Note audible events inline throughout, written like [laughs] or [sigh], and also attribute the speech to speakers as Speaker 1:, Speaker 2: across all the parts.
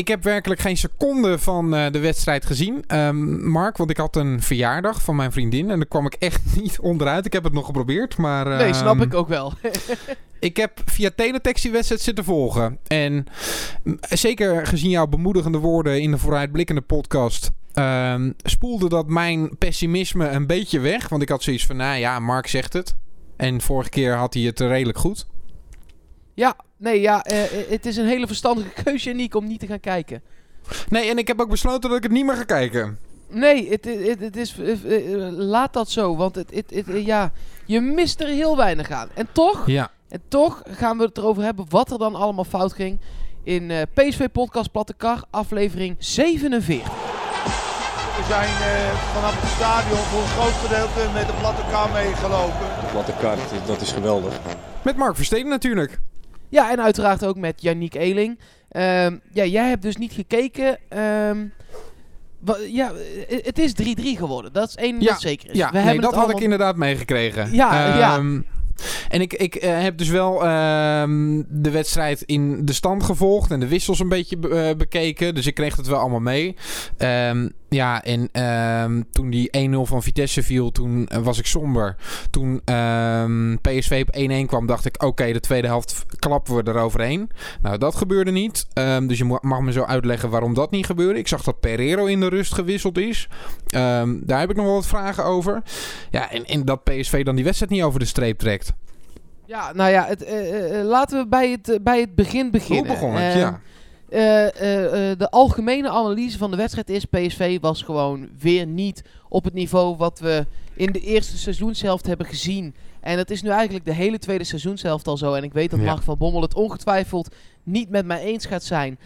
Speaker 1: ik heb werkelijk geen seconde van uh, de wedstrijd gezien, um, Mark. Want ik had een verjaardag van mijn vriendin en daar kwam ik echt [laughs] niet onderuit. Ik heb het nog geprobeerd, maar... Uh,
Speaker 2: nee, snap ik ook wel. [laughs]
Speaker 1: ik heb via teletext die wedstrijd zitten volgen. En zeker gezien jouw bemoedigende woorden in de vooruitblikkende podcast... Um, spoelde dat mijn pessimisme een beetje weg. Want ik had zoiets van, nou ja, Mark zegt het. En vorige keer had hij het redelijk goed.
Speaker 2: Ja, nee, ja, uh, het is een hele verstandige keuze, Nick, om niet te gaan kijken.
Speaker 1: Nee, en ik heb ook besloten dat ik het niet meer ga kijken.
Speaker 2: Nee, het, het, het is, uh, laat dat zo, want het, het, het, ja, je mist er heel weinig aan. En toch,
Speaker 1: ja.
Speaker 2: en toch gaan we het erover hebben wat er dan allemaal fout ging in uh, PSV Podcast Platte Kar, aflevering 47.
Speaker 3: We zijn uh, vanaf het stadion voor een groot gedeelte met de platte kar meegelopen.
Speaker 4: De platte kar, dat is geweldig.
Speaker 1: Met Mark Versteden natuurlijk.
Speaker 2: Ja, en uiteraard ook met Yannick Eeling. Uh, ja, jij hebt dus niet gekeken. Um, ja, het is 3-3 geworden. Dat is één
Speaker 1: ja,
Speaker 2: dat zeker is.
Speaker 1: Ja,
Speaker 2: We
Speaker 1: nee,
Speaker 2: hebben
Speaker 1: dat had
Speaker 2: allemaal...
Speaker 1: ik inderdaad meegekregen.
Speaker 2: Ja,
Speaker 1: um, ja. En ik, ik uh, heb dus wel uh, de wedstrijd in de stand gevolgd en de wissels een beetje be uh, bekeken. Dus ik kreeg het wel allemaal mee. Um, ja, en um, toen die 1-0 van Vitesse viel, toen was ik somber. Toen PSV op 1-1 kwam, dacht ik: oké, okay, de tweede helft klappen we eroverheen. Nou, dat gebeurde niet. dus je mag me zo uitleggen waarom dat niet gebeurde. Ik zag dat Pereiro in de rust gewisseld is. daar heb ik nog wel wat vragen over. Ja, en, en dat PSV dan die wedstrijd niet over de streep trekt.
Speaker 2: Ja, nou ja, het, uh, uh, laten we bij het, bij het begin beginnen.
Speaker 1: Hoe begon het, ja.
Speaker 2: De algemene analyse van de wedstrijd is... PSV was gewoon weer niet op het niveau wat we in de eerste seizoenshelft hebben gezien. En dat is nu eigenlijk de hele tweede seizoenshelft al zo. En ik weet dat ja. Mark van Bommel het ongetwijfeld niet met mij eens gaat zijn.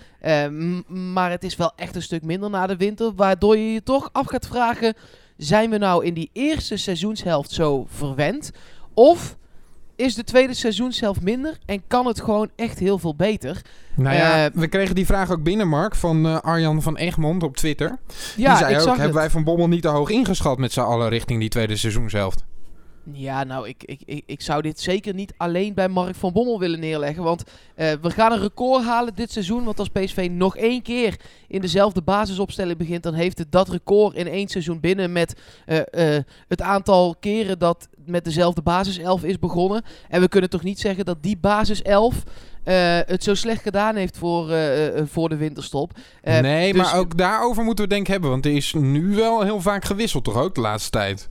Speaker 2: maar het is wel echt een stuk minder na de winter. Waardoor je je toch af gaat vragen... Zijn we nou in die eerste seizoenshelft zo verwend? Of is de tweede seizoen zelf minder en kan het gewoon echt heel veel beter.
Speaker 1: Nou ja, uh, we kregen die vraag ook binnen, Mark, van uh, Arjan van Egmond op Twitter.
Speaker 2: Ja,
Speaker 1: die zei
Speaker 2: ik
Speaker 1: ook,
Speaker 2: zag
Speaker 1: hebben
Speaker 2: het.
Speaker 1: wij Van Bommel niet te hoog ingeschat met z'n allen richting die tweede seizoenshelft?
Speaker 2: Ja, nou, ik, ik, ik, ik zou dit zeker niet alleen bij Mark van Bommel willen neerleggen. Want uh, we gaan een record halen dit seizoen. Want als PSV nog één keer in dezelfde basisopstelling begint... dan heeft het dat record in één seizoen binnen met uh, uh, het aantal keren dat met dezelfde basiself is begonnen. En we kunnen toch niet zeggen dat die basiself... Uh, het zo slecht gedaan heeft voor, uh, uh, voor de winterstop.
Speaker 1: nee,
Speaker 2: dus
Speaker 1: maar ook daarover moeten we denk ik hebben. Want er is nu wel heel vaak gewisseld, toch ook de laatste tijd?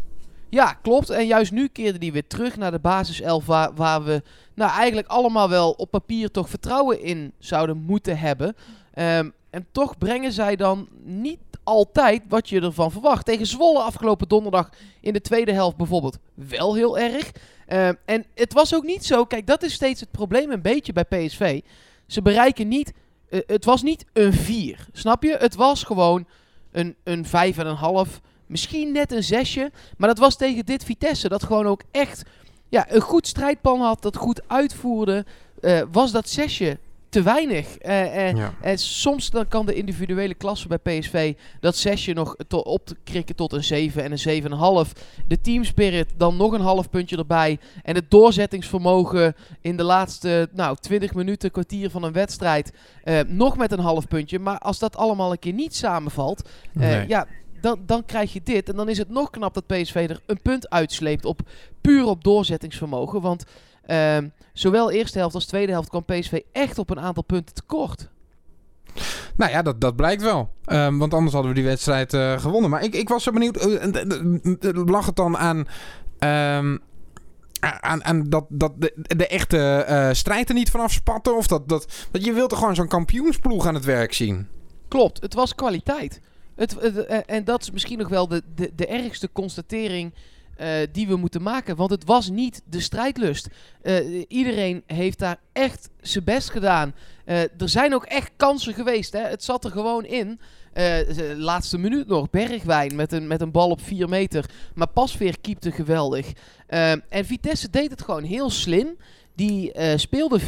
Speaker 2: Ja, klopt. En juist nu keerde die weer terug naar de basiself waar, waar we nou eigenlijk allemaal wel op papier toch vertrouwen in zouden moeten hebben. Um, en toch brengen zij dan niet altijd wat je ervan verwacht. Tegen Zwolle afgelopen donderdag in de tweede helft bijvoorbeeld wel heel erg. Uh, en het was ook niet zo, kijk dat is steeds het probleem een beetje bij PSV. Ze bereiken niet, uh, het was niet een 4, snap je? Het was gewoon een, een 5,5, misschien net een zesje. Maar dat was tegen dit Vitesse, dat gewoon ook echt ja, een goed strijdplan had, dat goed uitvoerde. Uh, was dat zesje te weinig. Uh, uh,
Speaker 1: ja.
Speaker 2: En soms dan kan de individuele klasse bij PSV dat zesje nog op te krikken tot een 7 en een 7,5. De teamspirit dan nog een half puntje erbij. En het doorzettingsvermogen in de laatste nou, 20 minuten, kwartier van een wedstrijd. Uh, nog met een half puntje. Maar als dat allemaal een keer niet samenvalt,
Speaker 1: Nee.
Speaker 2: ja, dan, dan krijg je dit. En dan is het nog knap dat PSV er een punt uitsleept op puur op doorzettingsvermogen. Want uh, zowel eerste helft als tweede helft kwam PSV echt op een aantal punten tekort.
Speaker 1: Nou ja, dat, dat blijkt wel. Um, want anders hadden we die wedstrijd uh, gewonnen. Maar ik, ik was zo benieuwd. Uh, lag het dan aan. Um, aan, aan dat, dat de, de echte uh, strijd er niet vanaf spatten? Of dat, dat, dat je wilt er gewoon zo'n kampioensploeg aan het werk zien?
Speaker 2: Klopt, het was kwaliteit. Het, het, en dat is misschien nog wel de, de, de ergste constatering uh, die we moeten maken. Want het was niet de strijdlust. Uh, iedereen heeft daar echt zijn best gedaan. Er zijn ook echt kansen geweest. Hè? Het zat er gewoon in. laatste minuut nog. Bergwijn met een, met een bal op 4 meter. Maar Pasveer keepte geweldig. en Vitesse deed het gewoon heel slim. Die uh, speelden 4-4-2,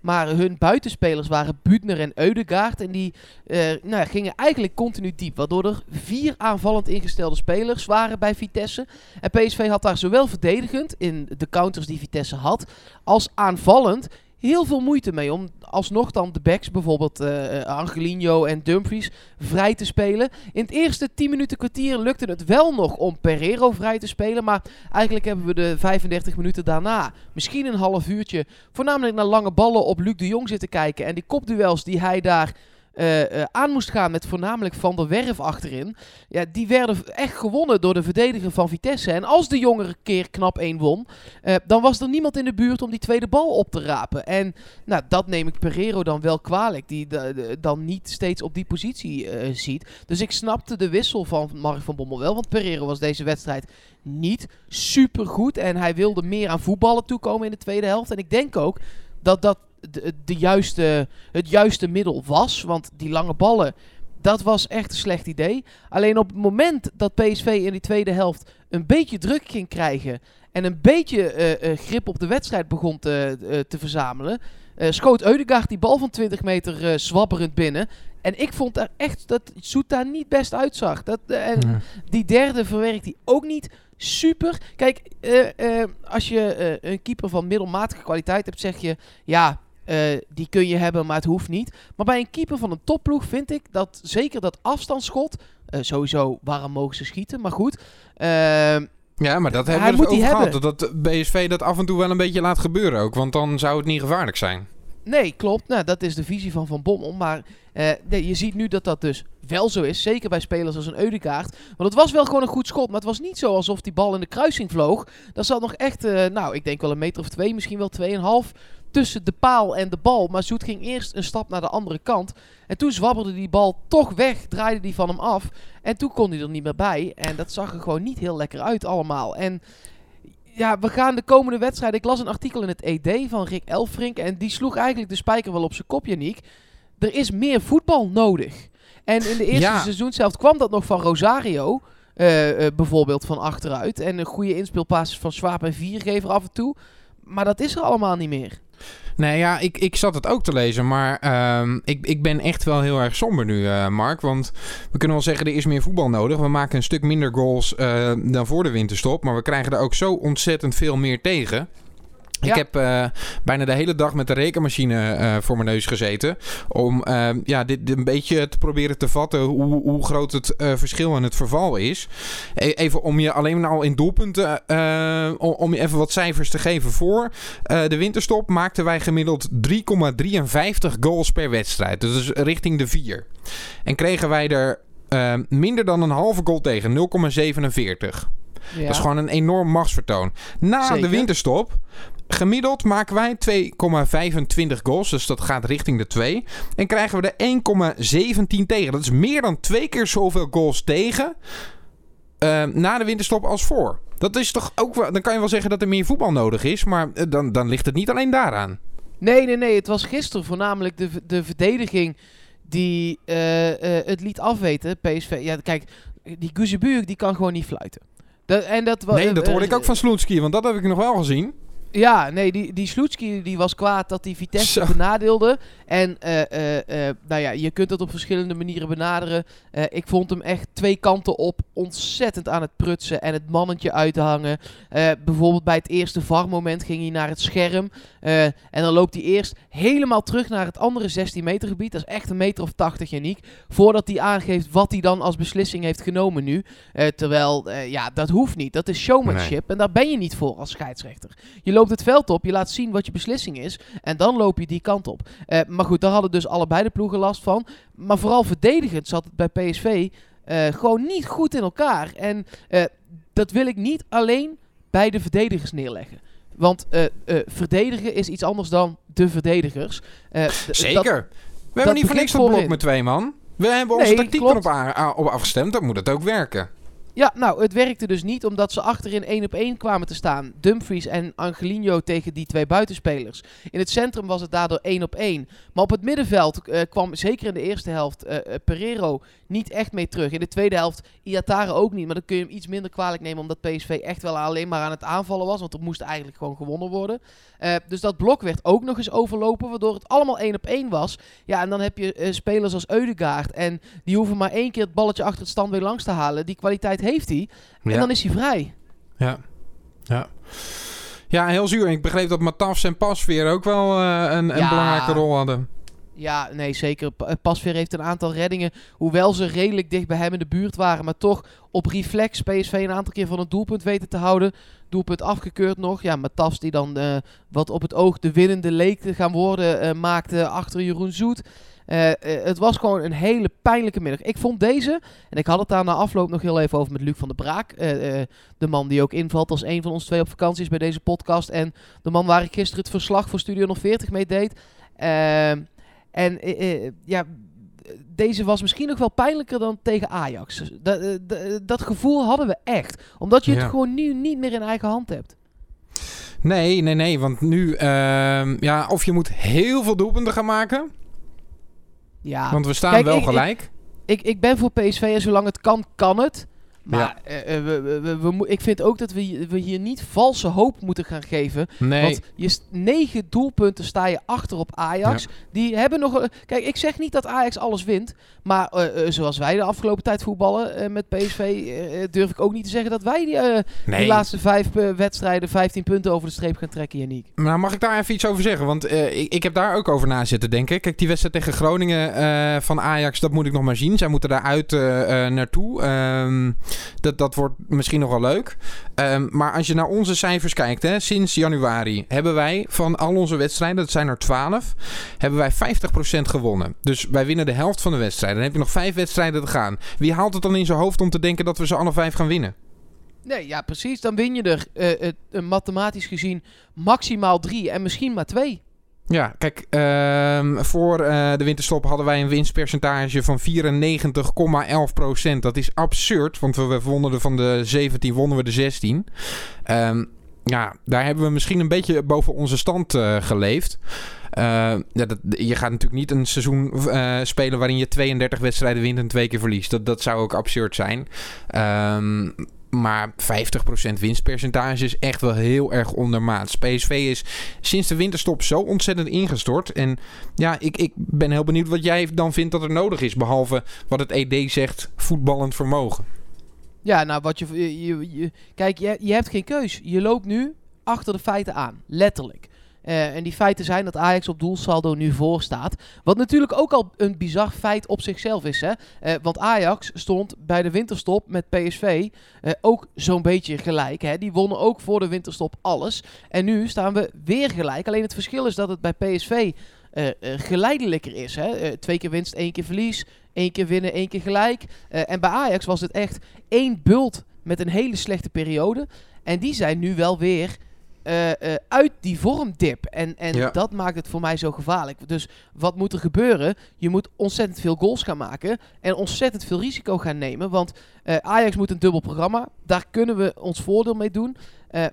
Speaker 2: maar hun buitenspelers waren Butner en Eudegaard. En die uh, nou ja, gingen eigenlijk continu diep, waardoor er vier aanvallend ingestelde spelers waren bij Vitesse. En PSV had daar zowel verdedigend, in de counters die Vitesse had, als aanvallend heel veel moeite mee om alsnog dan de backs, bijvoorbeeld eh Angelino en Dumfries, vrij te spelen. In het eerste 10 minuten kwartier lukte het wel nog om Pereiro vrij te spelen. Maar eigenlijk hebben we de 35 minuten daarna, misschien een half uurtje, voornamelijk naar lange ballen op Luc de Jong zitten kijken. En die kopduels die hij daar eh, eh, aan moest gaan met voornamelijk Van der Werf achterin. Ja, die werden echt gewonnen door de verdediger van Vitesse. En als de jongere keer knap 1 won, eh, dan was er niemand in de buurt om die tweede bal op te rapen. En nou, dat neem ik Pereiro dan wel kwalijk, die dan niet steeds op die positie ziet. Dus ik snapte de wissel van Mark van Bommel wel, want Pereiro was deze wedstrijd niet super goed. En hij wilde meer aan voetballen toekomen in de tweede helft. En ik denk ook dat dat de, de juiste, het juiste middel was. Want die lange ballen, dat was echt een slecht idee. Alleen op het moment dat PSV in die tweede helft een beetje druk ging krijgen... en een beetje eh, eh, grip op de wedstrijd begon te, eh, te verzamelen... schoot Eudegaard die bal van 20 meter zwabberend binnen... En ik vond daar echt dat Soet daar niet best uitzag. Dat, en die derde verwerkt hij ook niet super. Kijk, als je een keeper van middelmatige kwaliteit hebt, zeg je ja. Eh, die kun je hebben, maar het hoeft niet. Maar bij een keeper van een topploeg vind ik dat zeker dat afstandsschot. eh, sowieso, waarom mogen ze schieten? Maar goed. eh,
Speaker 1: Ja, maar dat hebben we over
Speaker 2: hebben.
Speaker 1: gehad. Dat BSV dat af en toe wel een beetje laat gebeuren ook. Want dan zou het niet gevaarlijk zijn.
Speaker 2: Nee, klopt. Nou, dat is de visie van Van Bommel. Maar eh, nee, je ziet nu dat dat dus wel zo is. Zeker bij spelers als een Eudegaard. Want het was wel gewoon een goed schot. Maar het was niet zo alsof die bal in de kruising vloog. Daar zat nog echt, nou, ik denk wel een meter of twee, misschien wel tweeënhalf tussen de paal en de bal. Maar Zoet ging eerst een stap naar de andere kant. En toen zwabberde die bal toch weg, draaide die van hem af. En toen kon hij er niet meer bij. En dat zag er gewoon niet heel lekker uit allemaal. En ja, we gaan de komende wedstrijd. Ik las een artikel in het ED van Rick Elfrink. En die sloeg eigenlijk de spijker wel op zijn kop, Janiek. Er is meer voetbal nodig. En in de eerste
Speaker 1: Ja.
Speaker 2: seizoen zelf kwam dat nog van Rosario. eh, eh, bijvoorbeeld van achteruit. En een goede inspeelpases van Swaap en Viergever af en toe. Maar dat is er allemaal niet meer.
Speaker 1: Nee, ja, ik, ik zat het ook te lezen. Maar ehm, ik, ik ben echt wel heel erg somber nu, eh, Mark. Want we kunnen wel zeggen, er is meer voetbal nodig. We maken een stuk minder goals eh, dan voor de winterstop. Maar we krijgen er ook zo ontzettend veel meer tegen. Ik
Speaker 2: Ja.
Speaker 1: heb eh, bijna de hele dag met de rekenmachine eh, voor mijn neus gezeten. Om eh, ja, dit, dit een beetje te proberen te vatten hoe, hoe groot het eh, verschil en het verval is. E- even om je alleen maar al in doelpunten. om, om je even wat cijfers te geven voor de winterstop. Maakten wij gemiddeld 3,53 goals per wedstrijd. Dus richting de 4. En kregen wij er eh, minder dan een halve goal tegen. 0,47.
Speaker 2: Ja.
Speaker 1: Dat is gewoon een enorm machtsvertoon. Na
Speaker 2: Zeker.
Speaker 1: de winterstop, gemiddeld maken wij 2,25 goals. Dus dat gaat richting de 2. En krijgen we er 1,17 tegen. Dat is meer dan twee keer zoveel goals tegen. eh, na de winterstop als voor. Dat is toch ook wel. Dan kan je wel zeggen dat er meer voetbal nodig is. Maar eh, dan, dan ligt het niet alleen daaraan.
Speaker 2: Nee, nee, nee. Het was gisteren voornamelijk de, de verdediging die eh, eh, het liet afweten. PSV. Ja, kijk, die Guzebuurk die kan gewoon niet fluiten. Dat, en dat,
Speaker 1: Nee, dat hoorde ik ook van Sloetski. Want dat heb ik nog wel gezien.
Speaker 2: Ja, nee, die, die Sloetski die was kwaad dat hij Vitesse
Speaker 1: Zo.
Speaker 2: benadeelde. En eh, eh, eh, nou ja, je kunt het op verschillende manieren benaderen. Ik vond hem echt twee kanten op ontzettend aan het prutsen en het mannetje uithangen. Eh, bijvoorbeeld bij het eerste VAR-moment ging hij naar het scherm. en dan loopt hij eerst helemaal terug naar het andere 16 meter gebied. Dat is echt een meter of 80, Janiek. Voordat hij aangeeft wat hij dan als beslissing heeft genomen nu. Terwijl, ja, dat hoeft niet. Dat is showmanship. En daar ben je niet voor als scheidsrechter. Je loopt het veld op, je laat zien wat je beslissing is. En dan loop je die kant op. Eh, maar goed, daar hadden dus allebei de ploegen last van. Maar vooral verdedigend zat het bij PSV eh, gewoon niet goed in elkaar. En eh, dat wil ik niet alleen bij de verdedigers neerleggen. Want verdedigen is iets anders dan de verdedigers. Dat-
Speaker 1: Zeker. we hebben niet voor niks dat blok met twee man. We hebben onze
Speaker 2: Nee,
Speaker 1: tactiek erop op afgestemd. Dan moet het ook werken.
Speaker 2: Ja, nou, het werkte dus niet omdat ze achterin één op één kwamen te staan. Dumfries en Angelino tegen die twee buitenspelers. In het centrum was het daardoor één op één. Maar op het middenveld eh, kwam zeker in de eerste helft eh, Pereiro niet echt mee terug. In de tweede helft Iatare ook niet. Maar dan kun je hem iets minder kwalijk nemen omdat PSV echt wel alleen maar aan het aanvallen was. Want er moest eigenlijk gewoon gewonnen worden. Dus dat blok werd ook nog eens overlopen, waardoor het allemaal één op één was. Ja, en dan heb je spelers als Eudegaard. En die hoeven maar één keer het balletje achter het standbeen langs te halen. Die kwaliteit heeft hij. En
Speaker 1: Ja.
Speaker 2: dan is hij vrij.
Speaker 1: Ja. Ja. Ja, heel zuur. En ik begreep dat Matafs en Pasveer ook wel eh, een, een belangrijke rol hadden.
Speaker 2: Ja, nee, zeker. Eh, Pasveer heeft een aantal reddingen. Hoewel ze redelijk dicht bij hem in de buurt waren. Maar toch op reflex PSV een aantal keer van het doelpunt weten te houden. Doelpunt afgekeurd nog. Ja, Matas die dan eh, wat op het oog de winnende leek te gaan worden. eh, maakte achter Jeroen Zoet. Het was gewoon een hele pijnlijke middag. Ik vond deze, en ik had het daar na afloop nog heel even over met Luc van der Braak. de man die ook invalt als een van ons twee op vakantie is bij deze podcast. En de man waar ik gisteren het verslag voor Studio 040 mee deed. En eh, eh, ja, deze was misschien nog wel pijnlijker dan tegen Ajax. Dat, eh, dat gevoel hadden we echt. Omdat je
Speaker 1: Ja.
Speaker 2: het gewoon nu niet meer in eigen hand hebt.
Speaker 1: Nee, nee, nee. Want nu, ehm, ja, of je moet heel veel doelpunten gaan maken.
Speaker 2: Ja,
Speaker 1: Want we staan
Speaker 2: Kijk,
Speaker 1: wel
Speaker 2: ik- ik-
Speaker 1: gelijk.
Speaker 2: ik, ik ben voor PSV en zolang het kan, kan het. Maar
Speaker 1: Ja.
Speaker 2: eh, eh, we, we, we, ik vind ook dat we, hier- we hier niet valse hoop moeten gaan geven.
Speaker 1: nee.
Speaker 2: Want je negen doelpunten sta je achter op Ajax. Die hebben nog. Kijk, ik zeg niet dat Ajax alles wint. Maar eh, zoals wij de afgelopen tijd voetballen met PSV, durf ik ook niet te zeggen dat wij die,
Speaker 1: nee.
Speaker 2: die laatste vijf wedstrijden 15 punten over de streep gaan trekken, Janiek.
Speaker 1: Nou, mag ik daar even iets over zeggen? Want ik, ik heb daar ook over na zitten denken. Kijk, die wedstrijd tegen Groningen van Ajax, dat moet ik nog maar zien. Zij moeten daaruit naartoe. Ehm, dat, dat wordt misschien nog wel leuk. Ehm, maar als je naar onze cijfers kijkt, hè, sinds januari hebben wij van al onze wedstrijden, dat zijn er 12, hebben wij 50% gewonnen. Dus wij winnen de helft van de wedstrijden. Dan heb je nog vijf wedstrijden te gaan. Wie haalt het dan in zijn hoofd om te denken dat we ze alle vijf gaan winnen?
Speaker 2: Nee, ja, precies. Dan win je er eh, mathematisch gezien maximaal drie en misschien maar twee.
Speaker 1: Ja, kijk, ehm, voor eh, de winterstop hadden wij een winstpercentage van 94,11%. Dat is absurd, want we, wonnen er van de 17, wonnen we de 16. Ehm, ja, daar hebben we misschien een beetje boven onze stand eh, geleefd. Eh, ja, dat, je gaat natuurlijk niet een seizoen eh, spelen waarin je 32 wedstrijden wint en twee keer verliest. Dat, dat zou ook absurd zijn. Ehm, maar 50% winstpercentage is echt wel heel erg ondermaats. PSV is sinds de winterstop zo ontzettend ingestort. En ja, ik, ik ben heel benieuwd wat jij dan vindt dat er nodig is. Behalve wat het ED zegt, voetballend vermogen.
Speaker 2: Ja, nou, wat je, je- je- kijk, je, je hebt geen keus. Je loopt nu achter de feiten aan, letterlijk. Eh, en die feiten zijn dat Ajax op doelsaldo nu voor staat. Wat natuurlijk ook al een bizar feit op zichzelf is. Hè? Eh, want Ajax stond bij de winterstop met PSV eh, ook zo'n beetje gelijk. Hè? Die wonnen ook voor de winterstop alles. En nu staan we weer gelijk. Alleen het verschil is dat het bij PSV geleidelijker is. Hè? Twee keer winst, één keer verlies. één keer winnen, één keer gelijk. En bij Ajax was het echt één bult met een hele slechte periode. En die zijn nu wel weer eh, eh, uit die vormdip. En, en
Speaker 1: Ja.
Speaker 2: dat maakt het voor mij zo gevaarlijk. Dus wat moet er gebeuren? Je moet ontzettend veel goals gaan maken. En ontzettend veel risico gaan nemen. Want eh, Ajax moet een dubbel programma. Daar kunnen we ons voordeel mee doen.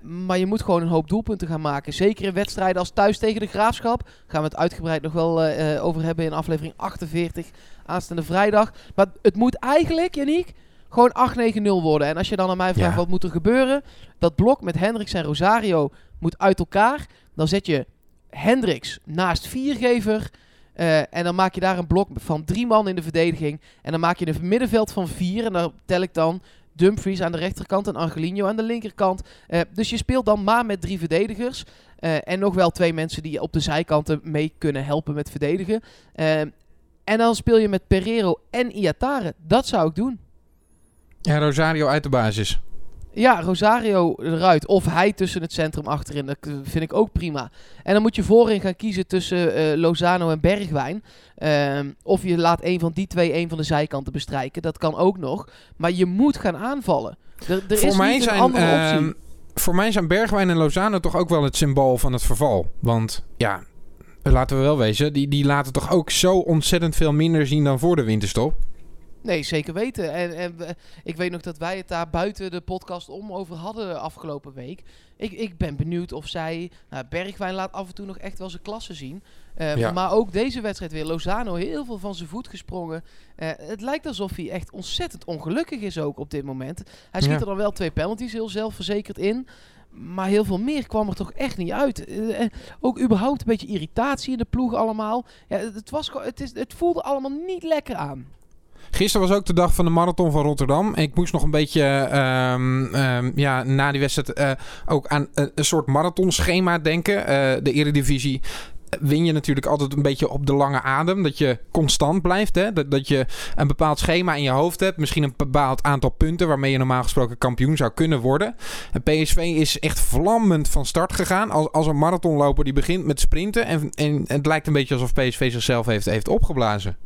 Speaker 2: Maar je moet gewoon een hoop doelpunten gaan maken. Zeker in wedstrijden als thuis tegen de Graafschap. Gaan we het uitgebreid nog wel over hebben in aflevering 48 aanstaande vrijdag. Maar het moet eigenlijk, Janiek, gewoon 8-9-0 worden. En als je dan aan mij vraagt
Speaker 1: Ja.
Speaker 2: wat moet er gebeuren. Dat blok met Hendricks en Rosario moet uit elkaar. Dan zet je Hendricks naast viergever. eh, en dan maak je daar een blok van drie man in de verdediging. En dan maak je een middenveld van vier. En daar tel ik dan Dumfries aan de rechterkant en Angelino aan de linkerkant. Eh, dus je speelt dan maar met drie verdedigers. Eh, en nog wel twee mensen die op de zijkanten mee kunnen helpen met verdedigen. En dan speel je met Pereiro en Iatare. Dat zou ik doen.
Speaker 1: Ja, Rosario uit de basis.
Speaker 2: Ja, Rosario eruit. Of hij tussen het centrum achterin. Dat vind ik ook prima. En dan moet je voorin gaan kiezen tussen eh, Lozano en Bergwijn. Ehm, of je laat een van die twee een van de zijkanten bestrijken. Dat kan ook nog. Maar je moet gaan aanvallen. Er, er
Speaker 1: voor,
Speaker 2: is
Speaker 1: mij
Speaker 2: niet
Speaker 1: zijn,
Speaker 2: een andere optie.
Speaker 1: ehm, voor mij zijn Bergwijn en Lozano toch ook wel het symbool van het verval. Want ja, laten we wel wezen, die, die laten toch ook zo ontzettend veel minder zien dan voor de winterstop.
Speaker 2: Nee, zeker weten. En, en we- ik weet nog dat wij het daar buiten de podcast om over hadden afgelopen week. Ik, ik ben benieuwd of zij... Nou, Bergwijn laat af en toe nog echt wel zijn klasse zien. Eh,
Speaker 1: Ja.
Speaker 2: Maar ook deze wedstrijd weer. Lozano heel veel van zijn voet gesprongen. Eh, het lijkt alsof hij echt ontzettend ongelukkig is ook op dit moment. Hij schiet
Speaker 1: Ja.
Speaker 2: er dan wel twee penalties heel zelfverzekerd in. Maar heel veel meer kwam er toch echt niet uit. Eh, ook überhaupt een beetje irritatie in de ploeg allemaal. Ja, het, was, het, is, het voelde allemaal niet lekker aan.
Speaker 1: Gisteren was ook de dag van de marathon van Rotterdam. Ik moest nog een beetje ehm, ehm, ja, na die wedstrijd eh, ook aan een, een soort marathonschema denken. Eh, de Eredivisie win je natuurlijk altijd een beetje op de lange adem. Dat je constant blijft. Hè? Dat, dat je een bepaald schema in je hoofd hebt. Misschien een bepaald aantal punten waarmee je normaal gesproken kampioen zou kunnen worden. En PSV is echt vlammend van start gegaan. Als, als een marathonloper die begint met sprinten. En, en het lijkt een beetje alsof PSV zichzelf heeft, heeft opgeblazen.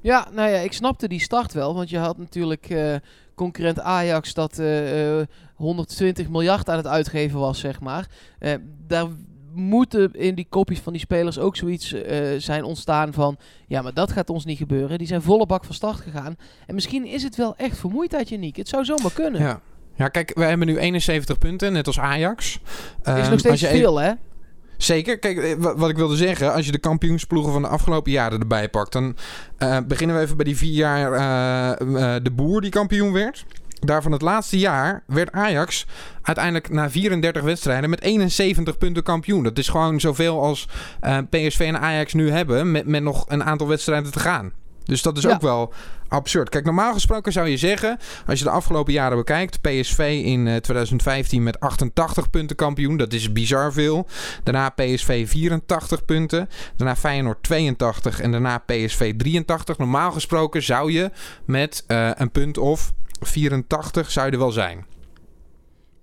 Speaker 2: Ja, nou ja, ik snapte die start wel. Want je had natuurlijk uh, concurrent Ajax dat uh, uh, 120 miljard aan het uitgeven was, zeg maar. Eh, daar moeten in die kopjes van die spelers ook zoiets zijn ontstaan van... Ja, maar dat gaat ons niet gebeuren. Die zijn volle bak van start gegaan. En misschien is het wel echt vermoeidheid, Janiek. Het zou zomaar kunnen.
Speaker 1: Ja. Ja, kijk, we hebben nu 71 punten, net als Ajax.
Speaker 2: Uh, is nog steeds veel, hè?
Speaker 1: Zeker. Kijk, eh, wat ik wilde zeggen, als je de kampioensploegen van de afgelopen jaren erbij pakt, dan uh, beginnen we even bij die vier jaar uh, de boer die kampioen werd. Daarvan het laatste jaar werd Ajax uiteindelijk na 34 wedstrijden met 71 punten kampioen. Dat is gewoon zoveel als PSV en Ajax nu hebben met, met nog een aantal wedstrijden te gaan. Dus dat is ja. ook wel absurd. Kijk, normaal gesproken zou je zeggen, als je de afgelopen jaren bekijkt, PSV in uh, 2015 met 88 punten kampioen, dat is bizar veel. Daarna PSV 84 punten, daarna Feyenoord 82 en daarna PSV 83. Normaal gesproken zou je met uh, een punt of 84 zou je er wel zijn.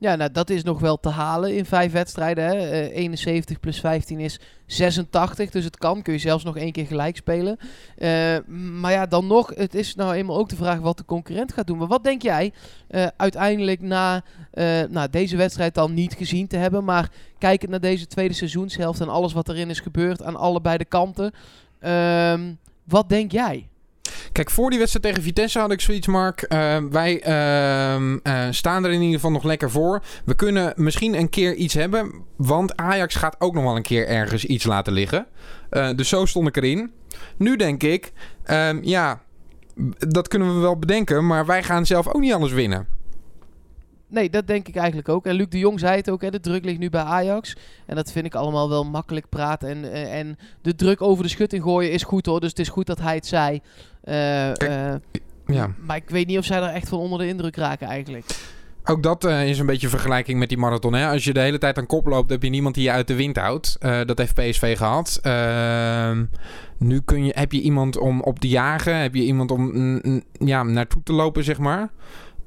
Speaker 2: Ja, nou, dat is nog wel te halen in vijf wedstrijden. Hè. Uh, 71 plus 15 is 86, dus het kan. Kun je zelfs nog één keer gelijk spelen. Uh, maar ja, dan nog, het is nou eenmaal ook de vraag wat de concurrent gaat doen. Maar wat denk jij uh, uiteindelijk na nou, deze wedstrijd dan niet gezien te hebben, maar kijkend naar deze tweede seizoenshelft en alles wat erin is gebeurd aan allebei de kanten. Ehm, wat denk jij?
Speaker 1: Kijk, voor die wedstrijd tegen Vitesse had ik zoiets, Mark. Uh, wij uh, uh, staan er in ieder geval nog lekker voor. We kunnen misschien een keer iets hebben. Want Ajax gaat ook nog wel een keer ergens iets laten liggen. dus zo stond ik erin. Nu denk ik, ehm, ja, dat kunnen we wel bedenken. Maar wij gaan zelf ook niet anders winnen.
Speaker 2: Nee, dat denk ik eigenlijk ook. En Luc de Jong zei het ook, hè, de druk ligt nu bij Ajax. En dat vind ik allemaal wel makkelijk praten. En, en de druk over de schutting gooien is goed hoor. Dus het is goed dat hij het zei. Kijk, uh, ja. Maar ik weet niet of zij er echt van onder de indruk raken eigenlijk.
Speaker 1: Ook dat uh, is een beetje vergelijking met die marathon. Hè? Als je de hele tijd aan kop loopt, heb je niemand die je uit de wind houdt. Uh, dat heeft PSV gehad. Uh, nu kun je, heb je iemand om op te jagen. Heb je iemand om mm, ja, naartoe te lopen, zeg maar.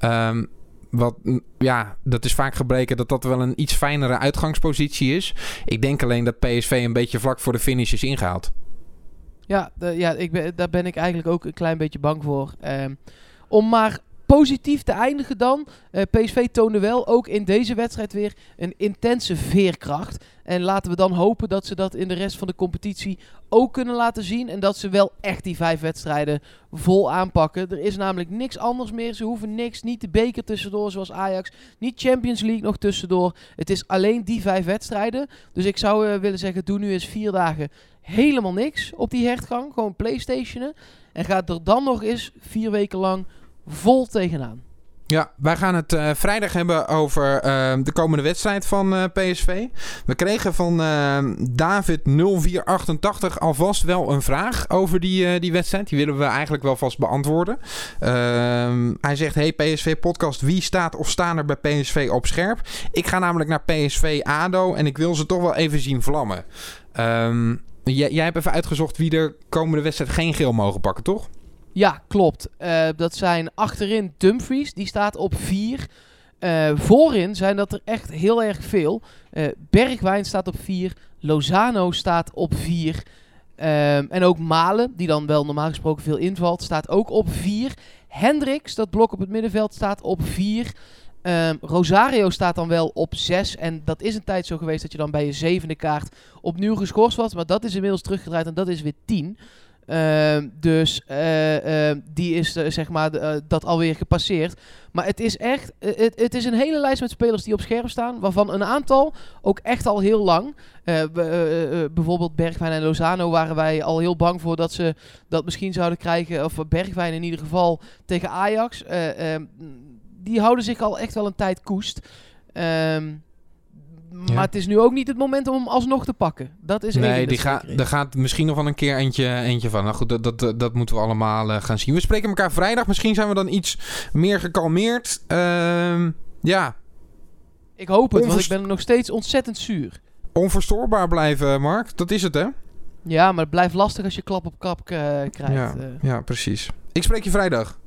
Speaker 1: Um, wat, ja, dat is vaak gebleken dat dat wel een iets fijnere uitgangspositie is. Ik denk alleen dat PSV een beetje vlak voor de finish is ingehaald.
Speaker 2: Ja, ja ik ben, daar ben ik eigenlijk ook een klein beetje bang voor. Um, om maar positief te eindigen dan. Uh, PSV toonde wel ook in deze wedstrijd weer een intense veerkracht. En laten we dan hopen dat ze dat in de rest van de competitie ook kunnen laten zien. En dat ze wel echt die vijf wedstrijden vol aanpakken. Er is namelijk niks anders meer. Ze hoeven niks. Niet de beker tussendoor zoals Ajax. Niet Champions League nog tussendoor. Het is alleen die vijf wedstrijden. Dus ik zou uh, willen zeggen, doe nu eens vier dagen helemaal niks op die hertgang. Gewoon Playstationen. En ga er dan nog eens vier weken lang vol tegenaan.
Speaker 1: Ja, wij gaan het uh, vrijdag hebben over uh, de komende wedstrijd van uh, PSV. We kregen van David0488 alvast wel een vraag over die, die wedstrijd. Die willen we eigenlijk wel vast beantwoorden. Ehm, hij zegt, hey PSV podcast, wie staat of staan er bij PSV op scherp? Ik ga namelijk naar PSV ADO en ik wil ze toch wel even zien vlammen. Jij, jij hebt even uitgezocht wie de komende wedstrijd geen geel mogen pakken, toch?
Speaker 2: Ja, klopt. Uh, dat zijn achterin Dumfries, die staat op 4. Uh, voorin zijn dat er echt heel erg veel. Uh, Bergwijn staat op 4. Lozano staat op 4. Um, en ook Malen, die dan wel normaal gesproken veel invalt, staat ook op 4. Hendricks, dat blok op het middenveld, staat op 4. Um, Rosario staat dan wel op 6. En dat is een tijd zo geweest dat je dan bij je zevende kaart opnieuw geschorst was. Maar dat is inmiddels teruggedraaid en dat is weer 10. Uh, dus uh, uh, die is zeg maar dat alweer gepasseerd. Maar het is echt, het, het is een hele lijst met spelers die op scherp staan. Waarvan een aantal ook echt al heel lang. bijvoorbeeld Bergwijn en Lozano waren wij al heel bang voor dat ze dat misschien zouden krijgen. Of Bergwijn in ieder geval tegen Ajax. Ehm, die houden zich al echt wel een tijd koest. Um, Maar
Speaker 1: Ja.
Speaker 2: het is nu ook niet het moment om hem alsnog te pakken. Dat is
Speaker 1: Nee, die
Speaker 2: is.
Speaker 1: er gaat misschien nog wel een keer eentje, eentje van. Nou goed, dat, dat, dat moeten we allemaal eh, gaan zien. We spreken elkaar vrijdag. Misschien zijn we dan iets meer gekalmeerd. Ehm, ja,
Speaker 2: Ik hoop het, want ik ben nog steeds ontzettend zuur.
Speaker 1: onverstoorbaar blijven, Mark. Dat is het, hè?
Speaker 2: Ja, maar het blijft lastig als je klap op kap eh, krijgt.
Speaker 1: Ja,
Speaker 2: eh.
Speaker 1: ja, precies. Ik spreek je vrijdag.